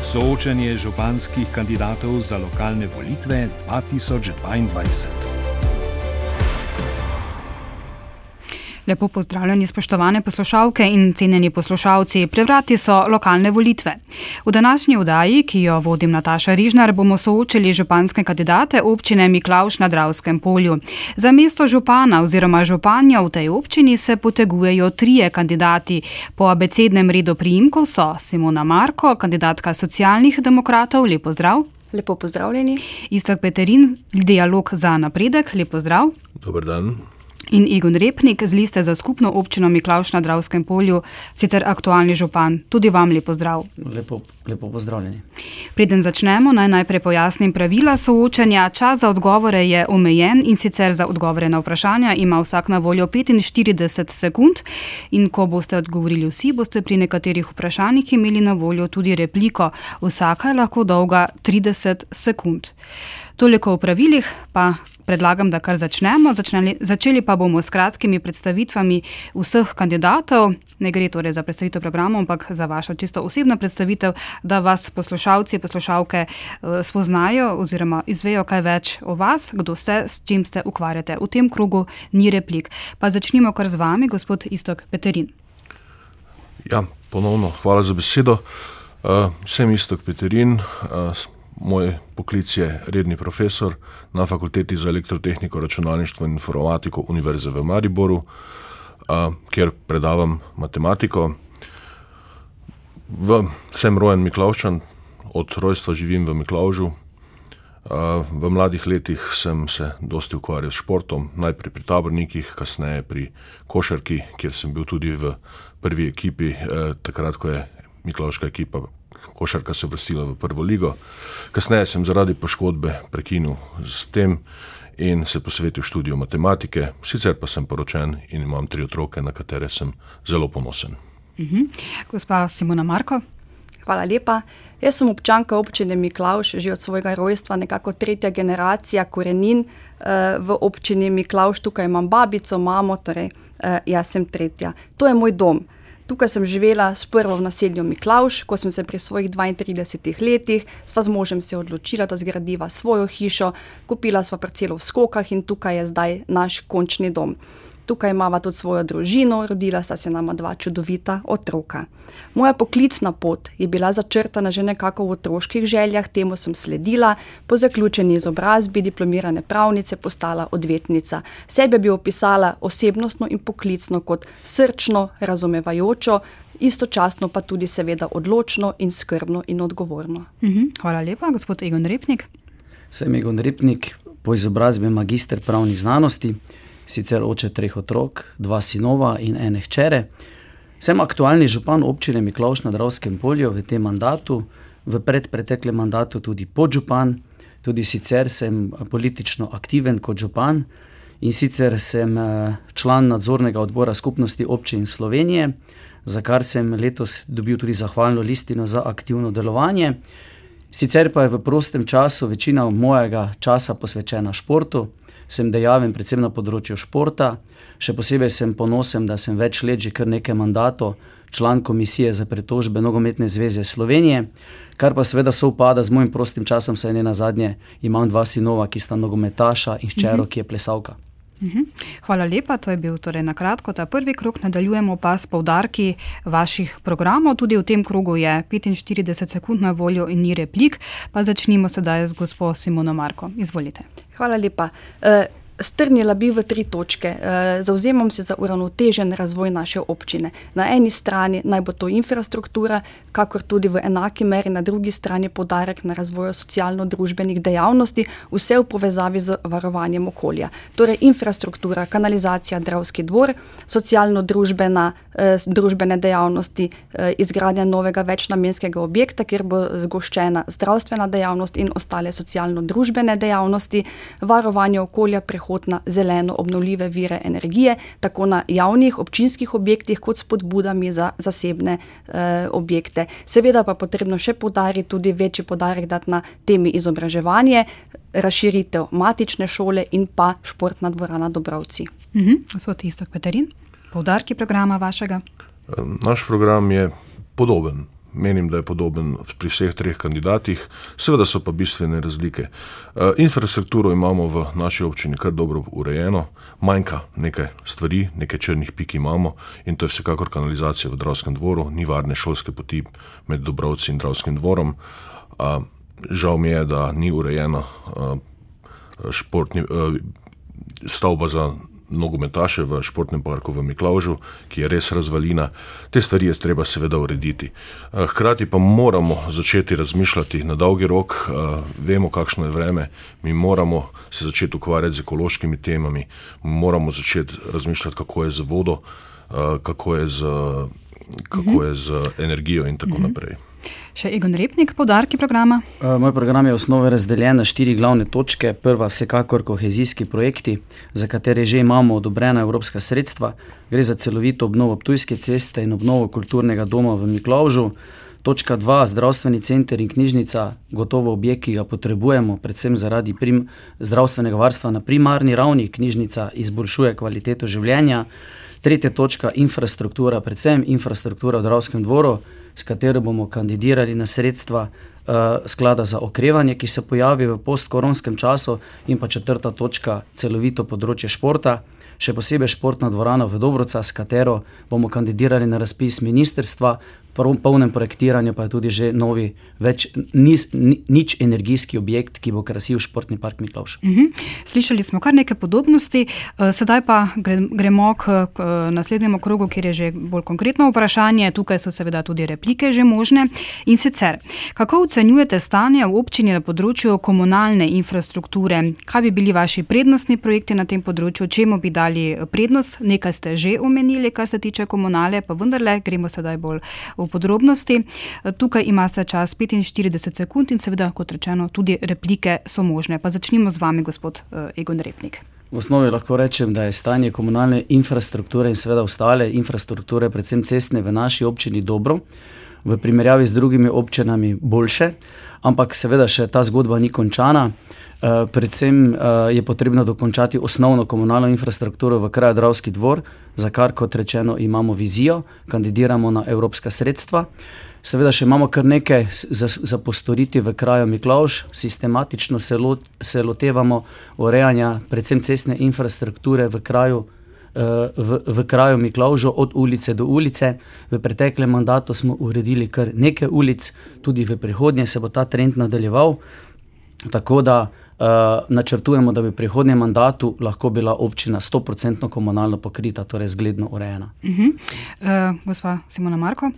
Soočanje županskih kandidatov za lokalne volitve 2022. Lepo pozdravljeni, spoštovane poslušalke in cenjeni poslušalci. Prevrati so lokalne volitve. V današnji vdaji, ki jo vodim Nataša Rižnar, bomo soočili županske kandidate občine Miklauš na Dravskem polju. Za mesto župana oziroma županja v tej občini se potegujejo trije kandidati. Po abecednem redu priimkov so Simona Marko, kandidatka socialnih demokratov. Lepo zdrav. Lepo pozdravljeni. Istok Peterin, dialog za napredek. Lepo zdrav. Dobar dan in Egon Repnik z liste za skupno občino Miklaš na Dravskem polju, sicer aktualni župan. Tudi vam lepo zdrav. Lepo, lepo pozdravljeni. Preden začnemo, naj najprej pojasnim pravila soočanja. Čas za odgovore je omejen in sicer za odgovore na vprašanja ima vsak na voljo 45 sekund. In ko boste odgovorili vsi, boste pri nekaterih vprašanjih imeli na voljo tudi repliko. Vsaka je lahko dolga 30 sekund. Toliko o pravilih, pa predlagam, da kar začnemo. Začneli, začeli pa bomo s kratkimi predstavitvami vseh kandidatov. Ne gre torej za predstavitev programov, ampak za vašo čisto osebno predstavitev, da vas poslušalci poslušalke uh, spoznajo oziroma izvejo kaj več o vas, kdo ste, s čim ste ukvarjate. V tem krogu ni replik. Pa začnimo kar z vami, gospod Istok Peterin. Ja, ponovno hvala za besedo. Uh, sem Istok Peterin. Uh, Moj poklic je redni profesor na fakulteti za elektrotehniko, računalništvo in informatiko Univerze v Mariboru, kjer predavam matematiko. V, sem rojen Miklauščan, od rojstva živim v Miklaužu. V mladih letih sem se dosti ukvarjal s športom, najprej pri tabornikih, kasneje pri košarki, kjer sem bil tudi v prvi ekipi, takrat, ko je Miklauška ekipa košarka se vrstila v prvo ligo. Kasneje sem zaradi poškodbe prekinil s tem in se posvetil študiju matematike, sicer pa sem poročen in imam tri otroke, na katere sem zelo ponosen. Mhm. Gospa Simona Marko. Hvala lepa. Jaz sem občanka občine Miklauš, že od svojega rojstva, nekako tretja generacija korenin uh, v občini Miklauš. Tukaj imam babico, mamo, torej uh, jaz sem tretja. To je moj dom. Tukaj sem živela sprva v naselju Miklauš, ko sem se pri svojih 32 letih, sva z možem se odločila, da zgradiva svojo hišo, kupila sva parcelo v skokah in tukaj je zdaj naš končni dom. Tukaj imamo tudi svojo družino, rodila sta se nama dva čudovita otroka. Moja poklicna pot je bila začrtana že nekako v otroških željah, temu sem sledila, po zaključeni izobrazbi diplomirane pravnice postala odvetnica. Sebe bi opisala osebnostno in poklicno kot srčno, razumevajočo, istočasno pa tudi seveda odločno in skrbno in odgovorno. Mhm, hvala lepa, gospod Egon Repnik. Sem Egon Repnik, po izobrazbi magister pravnih znanosti sicer oče treh otrok, dva sinova in ene hčere. Sem aktualni župan občine Miklaš na Dravskem polju v tem mandatu, v predpreteklem mandatu tudi podžupan, tudi sicer sem politično aktiven kot župan in sicer sem eh, član nadzornega odbora skupnosti občin Slovenije, za kar sem letos dobil tudi zahvalno listino za aktivno delovanje. Sicer pa je v prostem času večina mojega časa posvečena športu sem dejaven predvsem na področju športa. Še posebej sem ponosen, da sem več let, že kar nekaj mandatov, član komisije za pretožbe Nogometne zveze Slovenije, kar pa seveda sovpada z mojim prostim časom, saj ne na zadnje imam dva sinova, ki sta nogometaša in hčero, ki je plesalka. Mhm. Hvala lepa, to je bil torej na kratko ta prvi krok. Nadaljujemo pa s povdarki vaših programov. Tudi v tem krogu je 45 sekund na voljo in ni replik. Pa začnimo sedaj z gospod Simono Marko. Izvolite. Hvala lepa. Strnila bi v tri točke. Eh, Zauzemam se za uravnotežen razvoj naše občine. Na eni strani naj bo to infrastruktura, kakor tudi v enaki meri na drugi strani podarek na razvoju socialno-družbenih dejavnosti, vse v povezavi z varovanjem okolja. Torej infrastruktura, kanalizacija, Dravski dvor, socialno-družbene eh, dejavnosti, eh, izgradnja novega večnamenskega objekta, kjer bo zgoščena zdravstvena dejavnost in ostale socialno-družbene dejavnosti, varovanje okolja, prehod prehod na zeleno obnovljive vire energije, tako na javnih občinskih objektih, kot spodbudami za zasebne eh, objekte. Seveda pa je potrebno še podariti tudi večji podarek dati na temi izobraževanje, razširitev matične šole in pa športna dvorana Dobrovci. Mhm, gospod Istok Peterin, poudarki programa vašega? Naš program je podoben menim, da je podoben pri vseh treh kandidatih, seveda so pa bistvene razlike. Uh, infrastrukturo imamo v naši občini kar dobro urejeno, manjka nekaj stvari, nekaj črnih pik imamo in to je vsekakor kanalizacija v Dravskem dvoru, ni varne šolske poti med Dobrovci in Dravskim dvorom. Uh, žal mi je, da ni urejena uh, športni, stavba za nogometaše v športnem parku v Miklaužu, ki je res razvalina. Te stvari je treba seveda urediti. Eh, hkrati pa moramo začeti razmišljati na dolgi rok, eh, vemo, kakšno je vreme, mi moramo se začeti ukvarjati z ekološkimi temami, moramo začeti razmišljati, kako je z vodo, eh, kako je z, kako je z energijo in tako naprej. Še Egon Repnik, podarki programa. Uh, moj program je v osnovi razdeljen na štiri glavne točke. Prva, vsekakor kohezijski projekti, za katere že imamo odobrena evropska sredstva. Gre za celovito obnovo Ptujske ceste in obnovo kulturnega doma v Miklaužu. Točka dva, zdravstveni center in knjižnica, gotovo objekt, ki ga potrebujemo, predvsem zaradi prim, zdravstvenega varstva na primarni ravni. Knjižnica izboljšuje kvaliteto življenja. Tretja točka, infrastruktura, predvsem infrastruktura v Dravskem dvoru s katero bomo kandidirali na sredstva uh, sklada za okrevanje, ki se pojavi v postkoronskem času, in pa četrta točka, celovito področje športa, še posebej športna dvorana v Dobroca, s katero bomo kandidirali na razpis ministrstva, polnem projektiranju pa je tudi že novi, več, niz, nič energijski objekt, ki bo krasil športni park Miklauš. Uh mhm. -huh. Slišali smo kar nekaj podobnosti, eh, sedaj pa gremo k, k naslednjemu krogu, kjer je že bolj konkretno vprašanje. Tukaj so seveda tudi replike že možne. In sicer, kako ocenjujete stanje v občini na področju komunalne infrastrukture? Kaj bi bili vaši prednostni projekti na tem področju, čemu bi dali prednost? Nekaj ste že omenili, kar se tiče komunale, pa vendarle gremo sedaj bolj v podrobnosti. Tukaj imate čas 45 sekund in seveda, kot rečeno, tudi replike so možne. Pa začnimo z vami, gospod eh, Egon Repnik. V osnovi lahko rečem, da je stanje komunalne infrastrukture in seveda ostale infrastrukture, predvsem cestne, v naši občini dobro, v primerjavi z drugimi občinami boljše, ampak seveda še ta zgodba ni končana. Uh, predvsem uh, je potrebno dokončati osnovno komunalno infrastrukturo v kraju Dravski dvor, za kar, kot rečeno, imamo vizijo, kandidiramo na evropska sredstva. Seveda, še imamo kar nekaj za, za postoriti v kraju Miklauš, sistematično se, lo, se lotevamo urejanja, predvsem cestne infrastrukture v kraju. V, v kraju Miklaužo, od ulice do ulice. V preteklem mandatu smo uredili kar nekaj ulic, tudi v prihodnje se bo ta trend nadaljeval. Tako da uh, načrtujemo, da bi v prihodnjem mandatu lahko bila občina 100% komunalno pokrita, torej zgledno urejena. Uh -huh. uh, gospa Simona Marko.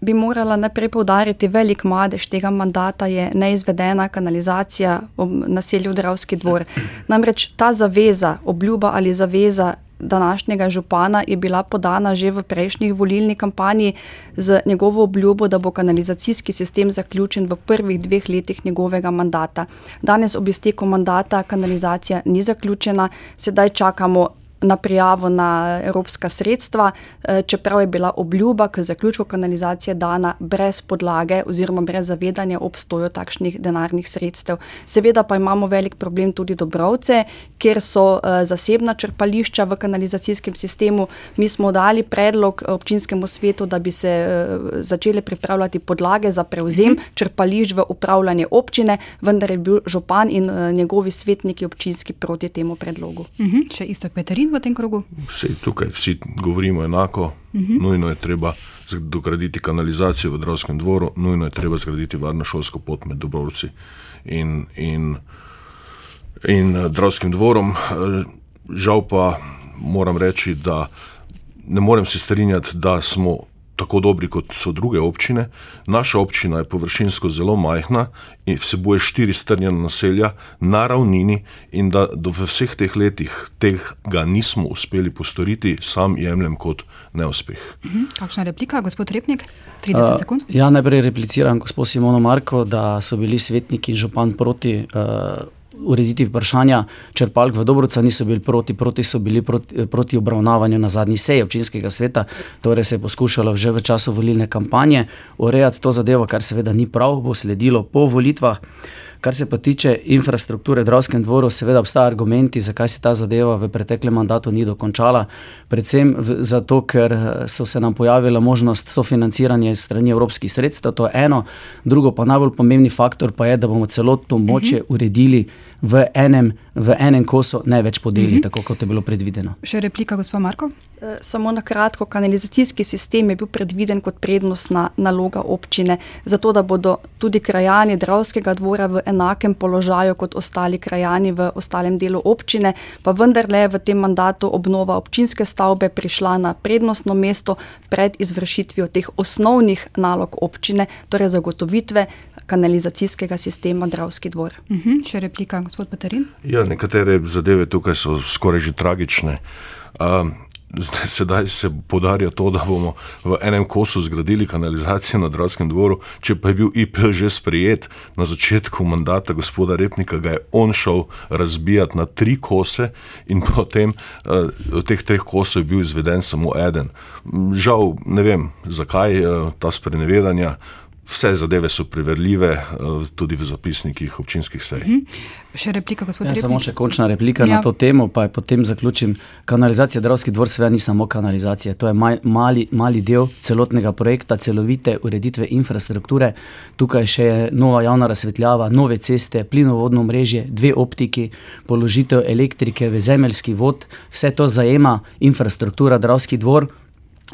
Bi morala najprej povdariti, da velik madež tega mandata je neizvedena kanalizacija v naselju Dravski dvor. Namreč ta zaveza, obljuba ali zaveza današnjega župana je bila podana že v prejšnjih volilni kampanji z njegovo obljubo, da bo kanalizacijski sistem zaključen v prvih dveh letih njegovega mandata. Danes ob izteku mandata kanalizacija ni zaključena, sedaj čakamo na prijavo na evropska sredstva, eh, čeprav je bila obljuba k zaključku kanalizacije dana brez podlage oziroma brez zavedanja obstoju takšnih denarnih sredstev. Seveda pa imamo velik problem tudi Dobrovce, kjer so eh, zasebna črpališča v kanalizacijskem sistemu. Mi smo dali predlog občinskemu svetu, da bi se eh, začele pripravljati podlage za prevzem mhm. črpališč v upravljanje občine, vendar je bil župan in njegovi svetniki občinski proti temu predlogu. Mhm. Še isto, Peterin v tem krogu? Vse tukaj, vsi govorimo enako. Uh mhm. -huh. Nujno je treba dograditi kanalizacijo v Dravskem dvoru, nujno je treba zgraditi varno šolsko pot med Dobrovci in, in, in eh, Dravskim dvorom. Eh, žal pa moram reči, da ne morem se strinjati, da smo tako dobri kot so druge občine. Naša občina je površinsko zelo majhna in vsebuje štiri strnjena naselja na ravnini, in da do vseh teh letih tega nismo uspeli postoriti, sam jemljem kot neuspeh. Mhm. Kakšna replika, gospod Repnik? 30 sekund. Uh, ja, najprej repliciram gospod Simono Marko, da so bili svetniki in župan proti. Uh, urediti vprašanja črpalk v Dobruca, niso bili proti, proti so bili proti, proti obravnavanju na zadnji seji občinskega sveta, torej se je poskušalo že v času volilne kampanje urejati to zadevo, kar seveda ni prav, bo sledilo po volitvah. Kar se pa tiče infrastrukture v Dravskem dvoru, seveda obstajajo argumenti, zakaj se ta zadeva v preteklem mandatu ni dokončala. Predvsem v, zato, ker eh, so se nam pojavila možnost sofinanciranja iz strani evropskih sredstev, to je eno. Drugo, pa najbolj pomembni faktor pa je, da bomo celotno moče mhm. uredili v enem, v enem kosu, ne več podeli, mm -hmm. tako kot je bilo predvideno. Še replika, gospod Marko? E, samo na kratko, kanalizacijski sistem je bil predviden kot prednostna naloga občine, zato da bodo tudi krajani Dravskega dvora v enakem položaju kot ostali krajani v ostalem delu občine, pa vendarle je v tem mandatu obnova občinske stavbe prišla na prednostno mesto pred izvršitvijo teh osnovnih nalog občine, torej zagotovitve kanalizacijskega sistema Dravski dvor. Mm -hmm. Še replika, gospod Peterin? Ja, nekatere zadeve tukaj so skoraj že tragične. Um, Sedaj se podarja to, da bomo v enem kosu zgradili kanalizacijo na Dravskem dvoru, če pa je bil IP že sprejet na začetku mandata gospoda Repnika, ga je on šel razbijati na tri kose in potem uh, od teh treh kosov je bil izveden samo eden. Žal ne vem, zakaj uh, ta sprenevedanja. Vse zadeve so preverljive, eh, tudi v zapisnikih občinskih sej. Uh mhm. -huh. Še replika, gospod Rejnik. Ja, samo še končna replika ja. na to temo, pa je potem zaključim. Kanalizacija Dravski dvor seveda ni samo kanalizacija, to je mali, mali del celotnega projekta, celovite ureditve infrastrukture. Tukaj še je nova javna razsvetljava, nove ceste, plinovodno mrežje, dve optiki, položitev elektrike v zemeljski vod, vse to zajema infrastruktura Dravski dvor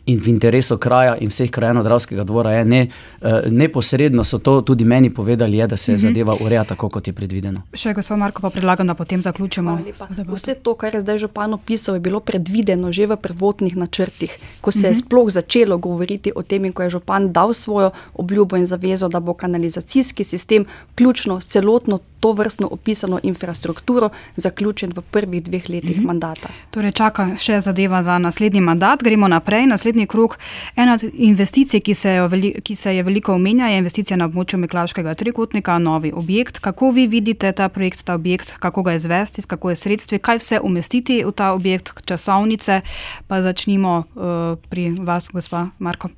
in v interesu kraja in vseh krajanov Dravskega dvora je ne, uh, neposredno so to tudi meni povedali, je, da se mm -hmm. zadeva ureja tako, kot je predvideno. Še gospod Marko, pa predlagam, da potem zaključimo. Vse to, kar je zdaj župan opisal, je bilo predvideno že v prvotnih načrtih, ko se mm -hmm. je mhm. sploh začelo govoriti o tem in ko je župan dal svojo obljubo in zavezo, da bo kanalizacijski sistem ključno celotno to vrstno opisano infrastrukturo zaključen v prvih dveh letih mhm. mandata. Torej, čaka še zadeva za naslednji mandat. Gremo naprej, naslednji krok. Ena od investicij, ki se, veli, ki se je veliko omenja, je investicija na območju Miklaškega trikotnika, novi objekt. Kako vi vidite ta projekt, ta objekt, kako ga izvesti, kako je sredstvi, kaj vse umestiti v ta objekt, časovnice. Pa začnimo uh, pri vas, gospa Marko.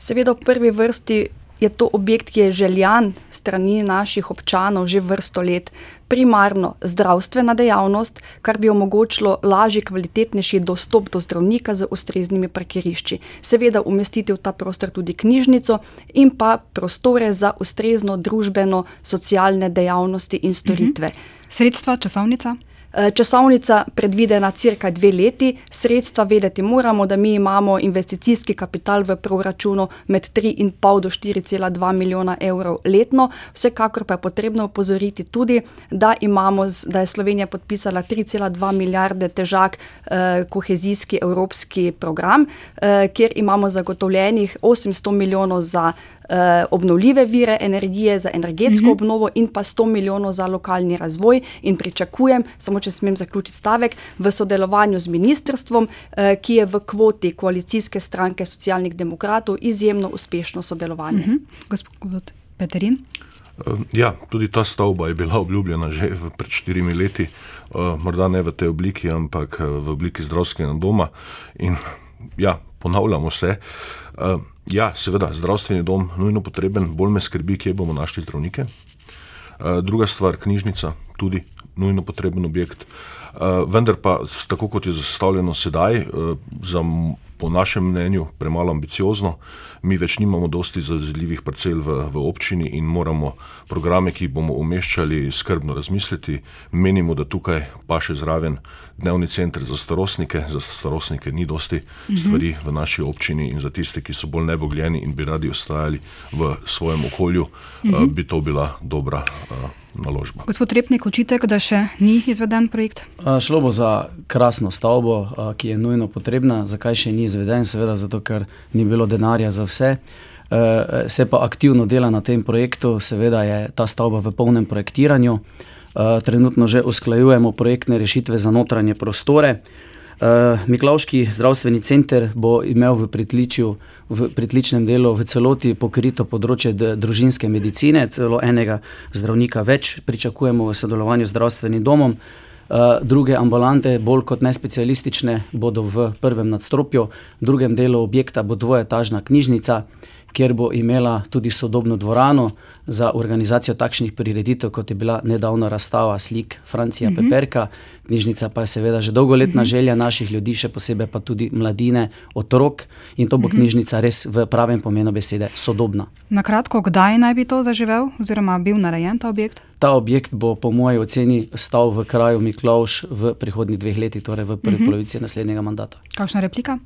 Seveda, v prvi vrsti je to objekt, ki je željan strani naših občanov že vrsto let. Primarno zdravstvena dejavnost, kar bi omogočilo lažji, kvalitetnejši dostop do zdravnika z ustreznimi parkirišči. Seveda umestiti v ta prostor tudi knjižnico in pa prostore za ustrezno družbeno, socialne dejavnosti in storitve. Mhm. Sredstva, časovnica? Eh, časovnica predvidena cirka dve leti, sredstva vedeti moramo, da mi imamo investicijski kapital v proračunu med 3,5 do 4,2 milijona evrov letno. Vsekakor pa je potrebno upozoriti tudi, da, imamo, da je Slovenija podpisala 3,2 milijarde težak eh, kohezijski evropski program, eh, kjer imamo zagotovljenih 800 milijonov za uh, obnovljive vire energije, za energetsko mhm. obnovo in pa 100 milijonov za lokalni razvoj. In pričakujem, samo če smem zaključiti stavek, v sodelovanju z ministrstvom, uh, ki je v kvoti koalicijske stranke socialnih demokratov izjemno uspešno sodelovanje. Uh mhm. -huh. Gospod Peterin. Ja, tudi ta stavba je bila obljubljena že pred štirimi leti, morda ne v tej obliki, ampak v obliki zdravstvenega doma. In ja, ponavljamo se. Ja, seveda, zdravstveni dom je nujno potreben, bolj me skrbi, kje bomo našli zdravnike. Druga stvar, knjižnica, tudi nujno potreben objekt. Uh, vendar pa, tako kot je zastavljeno sedaj, uh, za po našem mnenju premalo ambiciozno. Mi več nimamo dosti zazidljivih parcel v, v občini in moramo programe, ki jih bomo umeščali, skrbno razmisliti. Menimo, da tukaj pa še zraven dnevni center za starostnike. Za starostnike ni dosti stvari v naši občini in za tiste, ki so bolj nebogljeni in bi radi ostajali v svojem okolju, uh, bi to bila dobra. Naložba. Gospod Repnik, očitek, da še ni izveden projekt? Šlo bo za krasno stavbo, ki je nujno potrebna. Zakaj še ni izveden? Seveda zato, ker ni bilo denarja za vse. Se pa aktivno dela na tem projektu, seveda je ta stavba v polnem projektiranju. Trenutno že usklajujemo projektne rešitve za notranje prostore. Uh, Miklaški zdravstveni center bo imel v, v pritličnem delu v celoti pokrito področje družinske medicine, celo enega zdravnika več pričakujemo v sodelovanju z zdravstvenim domom. Uh, druge ambulante, bolj kot ne specialistične, bodo v prvem nadstropju, v drugem delu objekta bo dvojetažna knjižnica kjer bo imela tudi sodobno dvorano za organizacijo takšnih prireditev, kot je bila nedavna razstava slik Francija uh mhm. -huh. Peperka. Knjižnica pa je seveda že dolgoletna uh mhm. -huh. želja naših ljudi, še posebej pa tudi mladine, otrok in to bo uh mhm. -huh. knjižnica res v pravem pomenu besede sodobna. Na kratko, kdaj naj bi to zaživel, oziroma bil narejen ta objekt? Ta objekt bo, po moji oceni, stal v kraju Miklaš v prihodnjih dveh letih, torej v prvi uh -huh. polovici naslednjega mandata. Kakšna replika?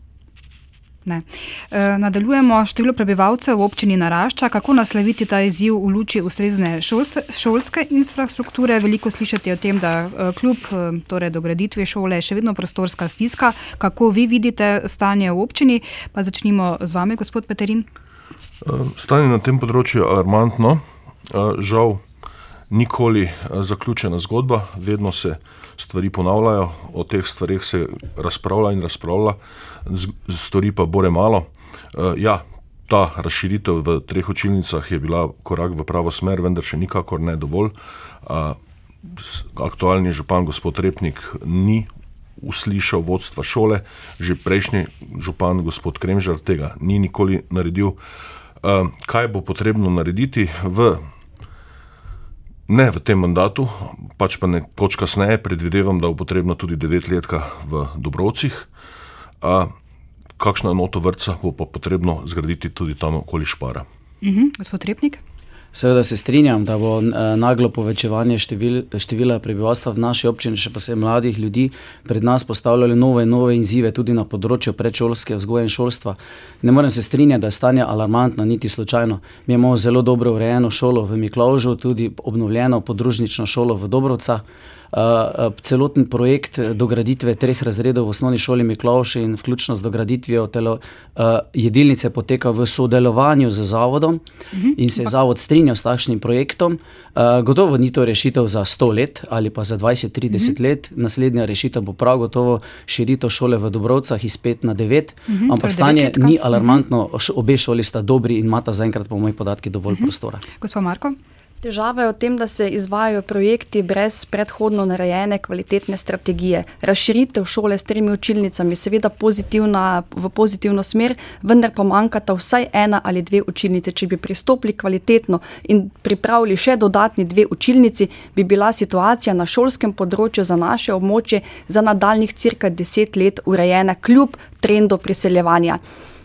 Ne. E, nadaljujemo, število prebivalcev v občini narašča. Kako nasloviti ta izziv v luči ustrezne šolske, šolske infrastrukture? Veliko slišati o tem, da e, kljub e, torej, dograditvi šole je še vedno prostorska stiska. Kako vi vidite stanje v občini? Pa začnimo z vami, gospod Peterin. E, stanje na tem področju je alarmantno. Žal, nikoli zaključena zgodba, vedno se stvari ponavljajo, o teh stvarih se razpravlja in razpravlja, stori pa bore malo. Uh, ja, ta razširitev v treh učilnicah je bila korak v pravo smer, vendar še nikakor ne dovolj. Uh, aktualni župan gospod Repnik ni uslišal vodstva šole, že prejšnji župan gospod Kremžar tega ni nikoli naredil. Kaj bo potrebno narediti v Ne v tem mandatu, pač pa nekoč kasneje, predvidevam, da bo potrebno tudi devetletka v Dobrovcih. A, kakšno enoto vrca bo pa potrebno zgraditi tudi tam okoli Špara. Mhm, gospod Repnik. Seveda se strinjam, da bo eh, naglo povečevanje števil, števila prebivalstva v naši občini, še posebej mladih ljudi, pred nas postavljalo nove in nove izzive, tudi na področju predšolske vzgoje in šolstva. Ne morem se strinjati, da je stanje alarmantno, niti slučajno. Mi imamo zelo dobro urejeno šolo v Miklaužu, tudi obnovljeno podružnično šolo v Dobrovcah. Uh, celoten projekt dograditve treh razredov v osnovni šoli Miklauš in vključno z dograditvijo telo, jedilnice poteka v sodelovanju z zavodom mhm. in se je zavod strinjal s takšnim projektom. Gotovo ni to rešitev za 100 let ali pa za 20-30 uh -huh. let, naslednja rešitev bo prav gotovo širitev šole v Dobrovcah iz 5 na 9, uh -huh, ampak stanje ni alarmantno, -huh. obe šoli sta dobri in imata zaenkrat po mojih podatkih dovolj -huh. prostora. Gospod Marko? Težava je v tem, da se izvajajo projekti brez predhodno narejene kvalitetne strategije. Razširitev šole s tremi učilnicami je seveda pozitivna, v pozitivno smer, vendar pa manjkata vsaj ena ali dve učilnice. Če bi pristopili kvalitetno in pripravili še dodatni dve učilnici, bi bila situacija na šolskem področju za naše območje za nadaljnih cirka deset let urejena, kljub trendu priseljevanja.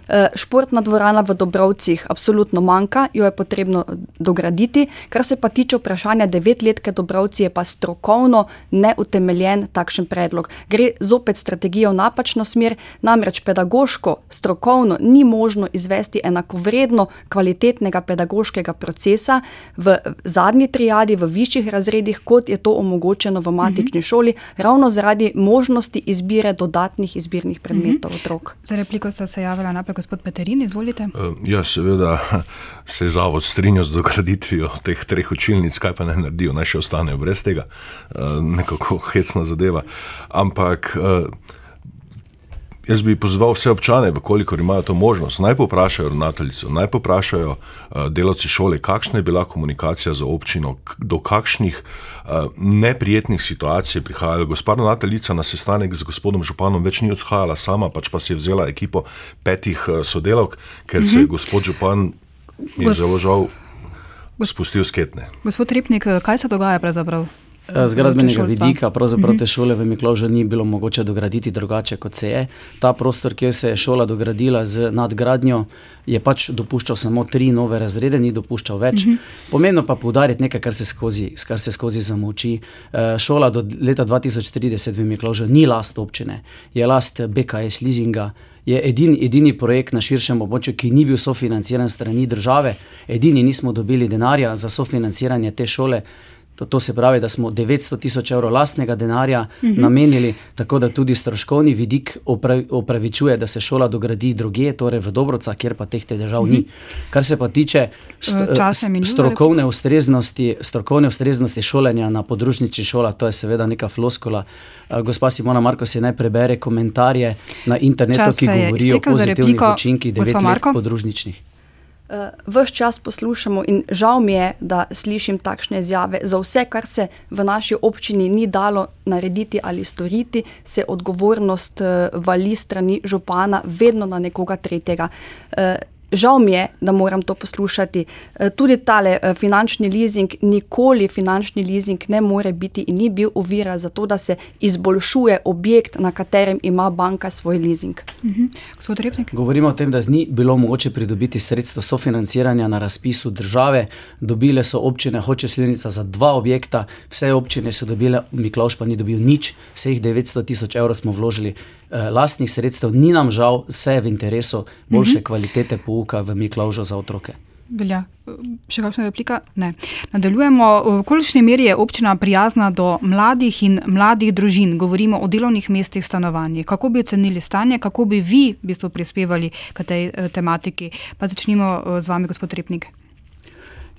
Eh, športna dvorana v Dobrovcih absolutno manjka, jo je potrebno dograditi. Kar se pa tiče vprašanja devetletke Dobrovci, je pa strokovno neutemeljen takšen predlog. Gre zopet strategijo v napačno smer, namreč pedagoško, strokovno ni možno izvesti enakovredno kvalitetnega pedagoškega procesa v zadnji triadi, v višjih razredih, kot je to omogočeno v matični mhm. šoli, ravno zaradi možnosti izbire dodatnih izbirnih predmetov mhm. otrok. Za repliko ste se javili naprej gospod Peterin, izvolite. Uh, ja, seveda se je zavod strinjal z dograditvijo teh treh učilnic, kaj pa ne naredijo, naj še ostanejo brez tega, uh, nekako hecna zadeva. Ampak. Jaz bi pozval vse občane, koliko imajo to možnost, naj poprašajo ravnateljico, naj poprašajo uh, delavci šole, kakšna je bila komunikacija z občino, do kakšnih uh, neprijetnih situacij je prihajala. Gospa ravnateljica na sestanek z gospodom Županom več ni odhajala sama, pač pa si je vzela ekipo petih uh, sodelavk, ker se je mhm. gospod Župan Gos zelo žal spustil sketne. Gospod Ripnik, kaj se dogaja pravzaprav? Eh, z gradbenega vidika, pravzaprav te mhm. šole v Mikložu ni bilo mogoče dograditi drugače kot se je. Ta prostor, kjer se je šola dogradila z nadgradnjo, je pač dopuščal samo tri nove razrede, ni dopuščal več. Mhm. Pomembno pa poudariti nekaj, kar se skozi, kar se skozi zamoči. Eh, šola do leta 2030 v Mikložu ni last občine, je last BKS leasinga. Je edini, edini projekt na širšem območju, ki ni bil sofinanciran strani države, edini nismo dobili denarja za sofinanciranje te šole. To, to se pravi, da smo 900 tisoč evrov lastnega denarja uh -huh. namenili, tako da tudi stroškovni vidik opravičuje, da se šola dogradi druge, torej v Dobrocah, kjer pa teh težav uh -huh. ni. Kar se pa tiče st uh, strokovne, ustreznosti, strokovne ustreznosti šolanja na podružnični šolah, to je seveda neka floskola. Uh, gospa Simona Marko si naj prebere komentarje na internetu, Čas ki govorijo o pozitivnih učinkih devet let podružničnih. Uh, ves čas poslušamo, in žal mi je, da slišim takšne izjave. Za vse, kar se v naši občini ni dalo narediti ali storiti, se odgovornost uh, vali strani župana vedno na nekoga tretjega. Žal mi je, da moram to poslušati. E, tudi tale e, finančni leasing, nikoli finančni leasing ne more biti in ni bil ovira za to, da se izboljšuje objekt, na katerem ima banka svoj leasing. Mhm. Gospod Repnik. Govorimo o tem, da ni bilo mogoče pridobiti sredstva sofinanciranja na razpisu države. Dobile so občine Hoče Slivnica za dva objekta, vse občine so dobile, Miklaš pa ni dobil nič, vseh 900 tisoč evrov smo vložili lastnih sredstev, ni nam žal, vse je v interesu boljše mhm. -huh. kvalitete pouka v Miklaužu za otroke. Velja. Še kakšna replika? Ne. Nadaljujemo. V kolikšni meri je občina prijazna do mladih in mladih družin? Govorimo o delovnih mestih stanovanja. Kako bi ocenili stanje, kako bi vi v bistvu prispevali k tej eh, tematiki? Pa začnimo eh, z vami, gospod Repnik.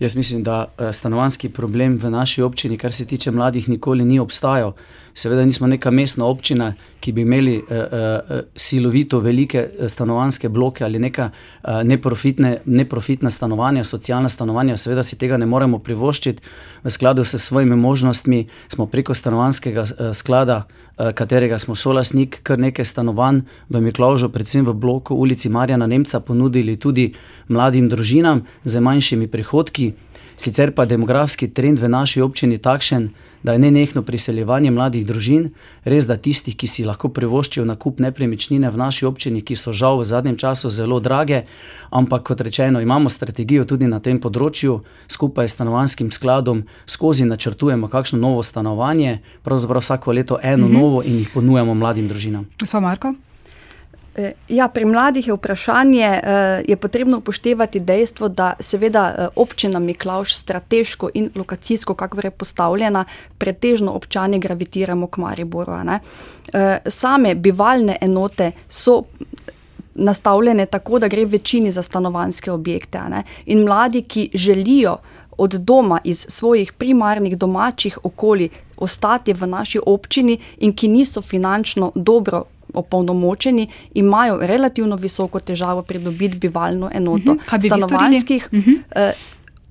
Jaz mislim, da eh, stanovanski problem v naši občini, kar se tiče mladih, nikoli ni obstajal. Seveda nismo neka mestna občina, ki bi imeli uh, uh, silovito velike stanovanske bloke ali neka uh, neprofitne, neprofitna stanovanja, socialna stanovanja. Seveda si tega ne moremo privoščiti. V skladu s svojimi možnostmi smo preko stanovanskega uh, sklada, uh, katerega smo solasnik, kar nekaj stanovanj v Miklaužu, predvsem v bloku ulici Marjana Nemca, ponudili tudi mladim družinam z manjšimi prihodki. Sicer pa demografski trend v naši občini takšen, da je nenehno priseljevanje mladih družin, res da tistih, ki si lahko privoščijo nakup nepremičnine v naši občini, ki so žal v zadnjem času zelo drage, ampak kot rečeno, imamo strategijo tudi na tem področju, skupaj s stanovanskim skladom, skozi načrtujemo kakšno novo stanovanje, pravzaprav vsako leto eno mhm. novo in jih ponujemo mladim družinam. Gospod Marko? Eh, ja, pri mladih je vprašanje, eh, je potrebno upoštevati dejstvo, da seveda eh, občina Miklaš strateško in lokacijsko, kako je postavljena, pretežno občani gravitiramo k Mariboru. Same bivalne enote so nastavljene tako, da gre večini za stanovanske objekte. In mladi, ki želijo od doma iz svojih primarnih domačih okolij ostati v naši občini in ki niso finančno dobro opolnomočeni, imajo relativno visoko težavo pridobiti bivalno enoto. Uh -huh. Stanovanskih. Uh -huh. eh,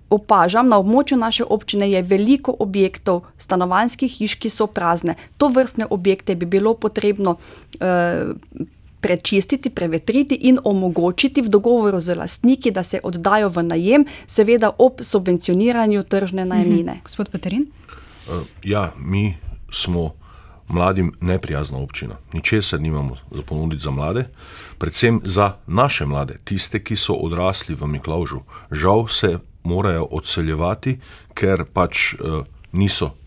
Opažam, na območju naše občine je veliko objektov, stanovanjskih hiš, ki so prazne. To vrstne objekte bi bilo potrebno eh, prečistiti, prevetriti in omogočiti v dogovoru z lastniki, da se oddajo v najem, seveda ob subvencioniranju tržne najemnine. Mhm. Gospod Peterin? Uh, ja, mi smo mladim neprijazna občina. Ničesar nimamo za ponuditi za mlade, predvsem za naše mlade, tiste, ki so odrasli v Miklaužu. Žal se morajo odseljevati, ker pač uh, niso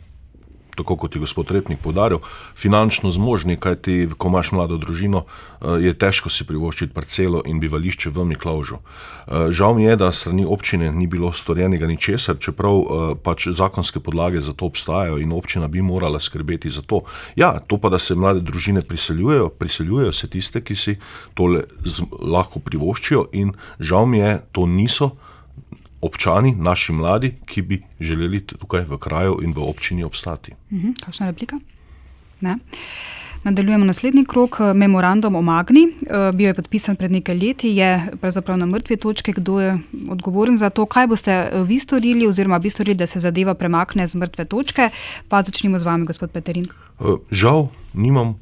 tako kot je gospod Repnik podaril, finančno zmožni, kajti ko imaš mlado družino, eh, je težko si privoščiti parcelo in bivališče v Miklaužu. Eh, žal mi je, da strani občine ni bilo storjenega ničesar, čeprav eh, pač zakonske podlage za to obstajajo in občina bi morala skrbeti za to. Ja, to pa, da se mlade družine priseljujejo, priseljujejo se tiste, ki si tole lahko privoščijo in žal mi je, to niso občani, naši mladi, ki bi želeli tukaj v kraju in v občini obstati. Mhm, kakšna replika? Ne. Nadaljujemo naslednji krok. Memorandum o Magni. Eh, bil je podpisan pred nekaj leti, je pravzaprav na mrtvi točki. Kdo je odgovoren za to? Kaj boste eh, vi storili, oziroma bi storili, da se zadeva premakne z mrtve točke? Pa začnimo z vami, gospod Peterin. Eh, žal, nimam,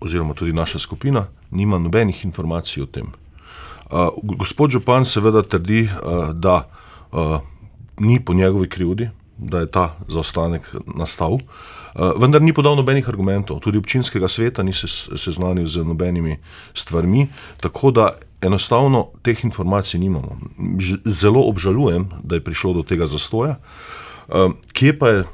oziroma tudi naša skupina, nima nobenih informacij o tem. Gospod Župan seveda trdi, uh, da uh, ni po njegovi krivdi, da je ta zaostanek nastal, vendar ni podal nobenih argumentov, tudi občinskega sveta ni se seznanil z nobenimi stvarmi, tako da enostavno teh informacij nimamo. Zelo obžalujem, da je prišlo do tega zastoja. Kje pa je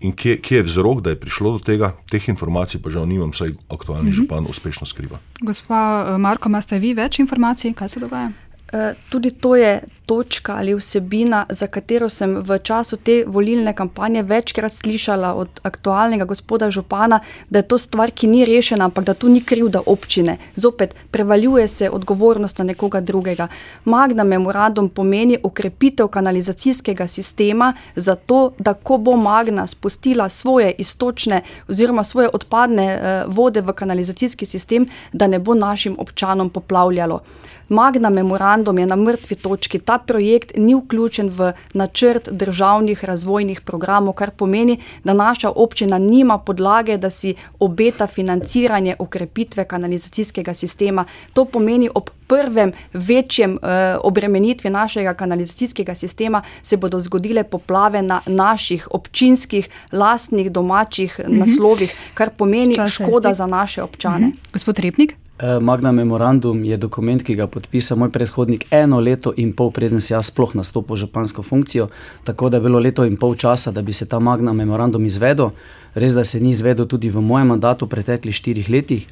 In kje, kje je vzrok, da je prišlo do tega, teh informacij pa žal nimam, saj aktualni mm -hmm. župan uspešno skriva. Gospa eh, Marko, imate vi več informacij, kaj se dogaja? Uh, tudi to je točka ali vsebina, za katero sem v času te volilne kampanje večkrat slišala od aktualnega gospoda Župana, da je to stvar, ki ni rešena, ampak da tu ni krivda občine. Zopet prevaljuje se odgovornost na nekoga drugega. Magna memorandum pomeni ukrepitev kanalizacijskega sistema, zato da ko bo Magna spustila svoje istočne oziroma svoje odpadne eh, vode v kanalizacijski sistem, da ne bo našim občanom poplavljalo. Magna memorandum je na mrtvi točki. Ta projekt ni vključen v načrt državnih razvojnih programov, kar pomeni, da naša občina nima podlage, da si obeta financiranje ukrepitve kanalizacijskega sistema. To pomeni ob prvem večjem uh, obremenitvi našega kanalizacijskega sistema se bodo zgodile poplave na naših občinskih, lastnih, domačih mhm. -huh. naslovih, kar pomeni Čas škoda za naše občane. Mhm. -huh. Gospod Repnik? Magna memorandum je dokument, ki ga podpisa moj predhodnik eno leto in pol, preden sem jaz sploh nastopil v župansko funkcijo. Tako da je bilo leto in pol časa, da bi se ta Magna memorandum izvedel. Res, da se ni izvedel tudi v mojem mandatu v preteklih štirih letih.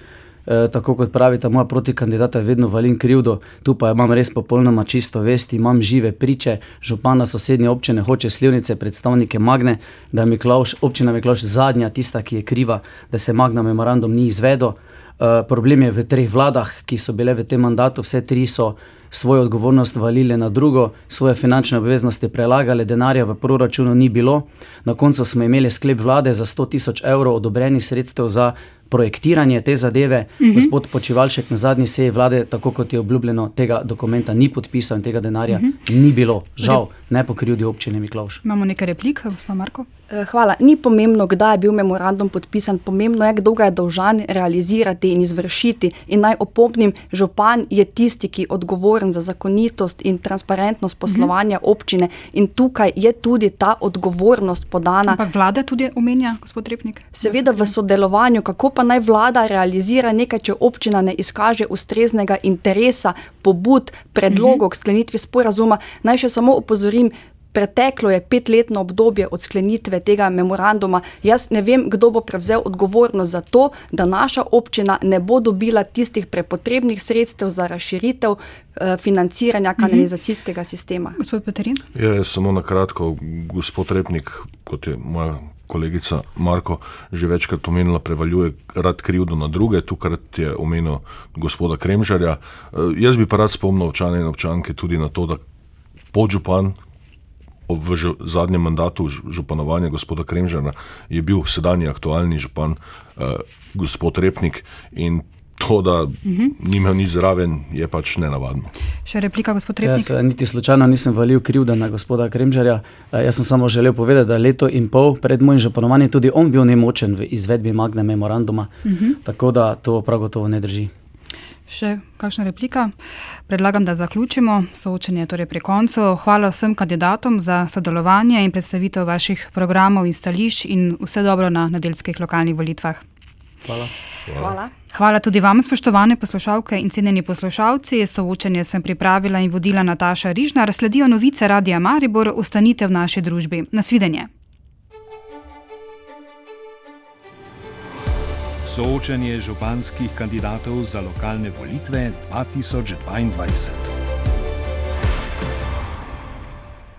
E, tako kot pravi ta moja protikandidata, vedno valim krivdo, tu pa imam res popolnoma čisto vest, imam žive priče, župana sosednje občine hoče slivnice, predstavnike Magne, da je Miklauš, občina Miklauš zadnja tista, ki je kriva, da se Magna memorandum ni izvedel. Eh, problem je v treh vladah, ki so bile v tem mandatu, vse tri so svojo odgovornost valile na drugo, svoje finančne obveznosti prelagale, denarja v proračunu ni bilo. Na koncu smo imeli sklep vlade za 100 tisoč evrov odobrenih sredstev za projektiranje te zadeve. Uh mhm. -huh. Gospod Počivalšek na zadnji seji vlade, tako kot je obljubljeno, tega dokumenta ni podpisal in tega denarja uh mhm. -huh. ni bilo. Žal, ne pokrivdi občine Miklaš. Imamo nekaj replik, gospod Marko. Eh, hvala. Ni pomembno, kdaj je bil memorandum podpisan, pomembno je, kdo ga je dolžan realizirati in izvršiti. In naj opomnim, župan je tisti, ki je odgovoren za zakonitost in transparentnost poslovanja mhm. občine, in tukaj je tudi ta odgovornost podana. Ampak vlada tudi omenja, gospod Repnik? Seveda v sodelovanju, kako pa naj vlada realizira nekaj, če občina ne izkaže ustreznega interesa, pobud, predlogov k sklenitvi sporazuma. Naj še samo opozorim. Preteklo je petletno obdobje od sklenitve tega memoranduma. Jaz ne vem, kdo bo prevzel odgovornost za to, da naša občina ne bo dobila tistih prepotrebnih sredstev za razširitev eh, financiranja mhm. kanalizacijskega sistema. Gospod Peterin? Ja, samo na kratko, gospod Repnik, kot je moja kolegica Marko že večkrat omenila, prevaljuje rad krivdo na druge, tukaj je omenil gospoda Kremžarja. Eh, jaz bi pa rad spomnil občane in občanke tudi na to, da podžupan v zadnjem mandatu županovanja gospoda Kremžarja je bil sedanji aktualni župan eh, gospod Repnik in to, da uh -huh. nima nič zraven, je pač nenavadno. Še replika, gospod Rejek. Jaz niti slučajno nisem valil krivda na gospoda Kremžarja. Eh, jaz sem samo želel povedati, da leto in pol pred mojim županovanjem tudi on bil nemočen v izvedbi magne memoranduma. Uh mhm. -huh. Tako da to prav gotovo ne drži. Še kakšna replika? Predlagam, da zaključimo soočenje torej pri koncu. Hvala vsem kandidatom za sodelovanje in predstavitev vaših programov in stališč in vse dobro na nedeljskih lokalnih volitvah. Hvala. Hvala. Hvala tudi vam, spoštovane poslušalke in cenjeni poslušalci. Soočenje sem pripravila in vodila Nataša Rižnar. Sledijo novice Radia Maribor, ustanite v naši družbi. Nasvidenje. Soočenje županskih kandidatov za lokalne volitve 2022.